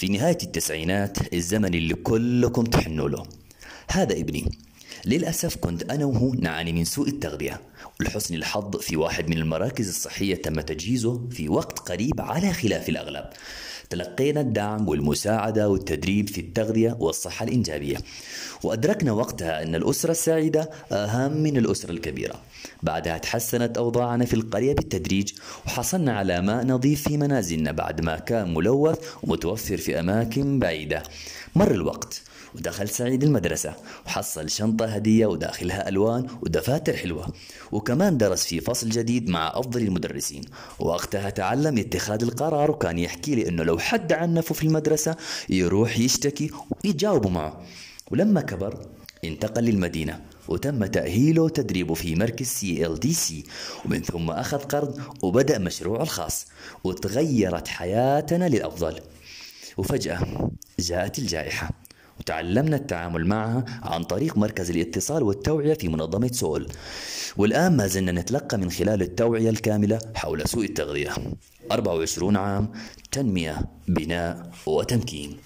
في نهاية التسعينات الزمن اللي كلكم تحنوا له. هذا ابني. للأسف كنت أنا وهو نعاني من سوء التغذية ولحسن الحظ في واحد من المراكز الصحية تم تجهيزه في وقت قريب على خلاف الأغلب. تلقينا الدعم والمساعدة والتدريب في التغذية والصحة الإنجابية. وأدركنا وقتها أن الأسرة السعيدة أهم من الأسرة الكبيرة. بعدها تحسنت أوضاعنا في القرية بالتدريج وحصلنا على ماء نظيف في منازلنا بعد ما كان ملوث ومتوفر في أماكن بعيدة. مر الوقت ودخل سعيد المدرسة وحصل شنطة هدية وداخلها ألوان ودفاتر حلوة وكمان درس في فصل جديد مع أفضل المدرسين. وقتها تعلم اتخاذ القرار وكان يحكي لي أنه لو حد عنفه في المدرسة يروح يشتكي ويتجاوبوا معه. ولما كبر انتقل للمدينة وتم تأهيله وتدريبه في مركز CLDC ومن ثم أخذ قرض وبدأ مشروعه الخاص وتغيرت حياتنا للأفضل. وفجأة جاءت الجائحة. وتعلمنا التعامل معها عن طريق مركز الاتصال والتوعية في منظمة سول. والآن ما زلنا نتلقى من خلال التوعية الكاملة حول سوء التغذية. 24 عام تنمية بناء وتمكين.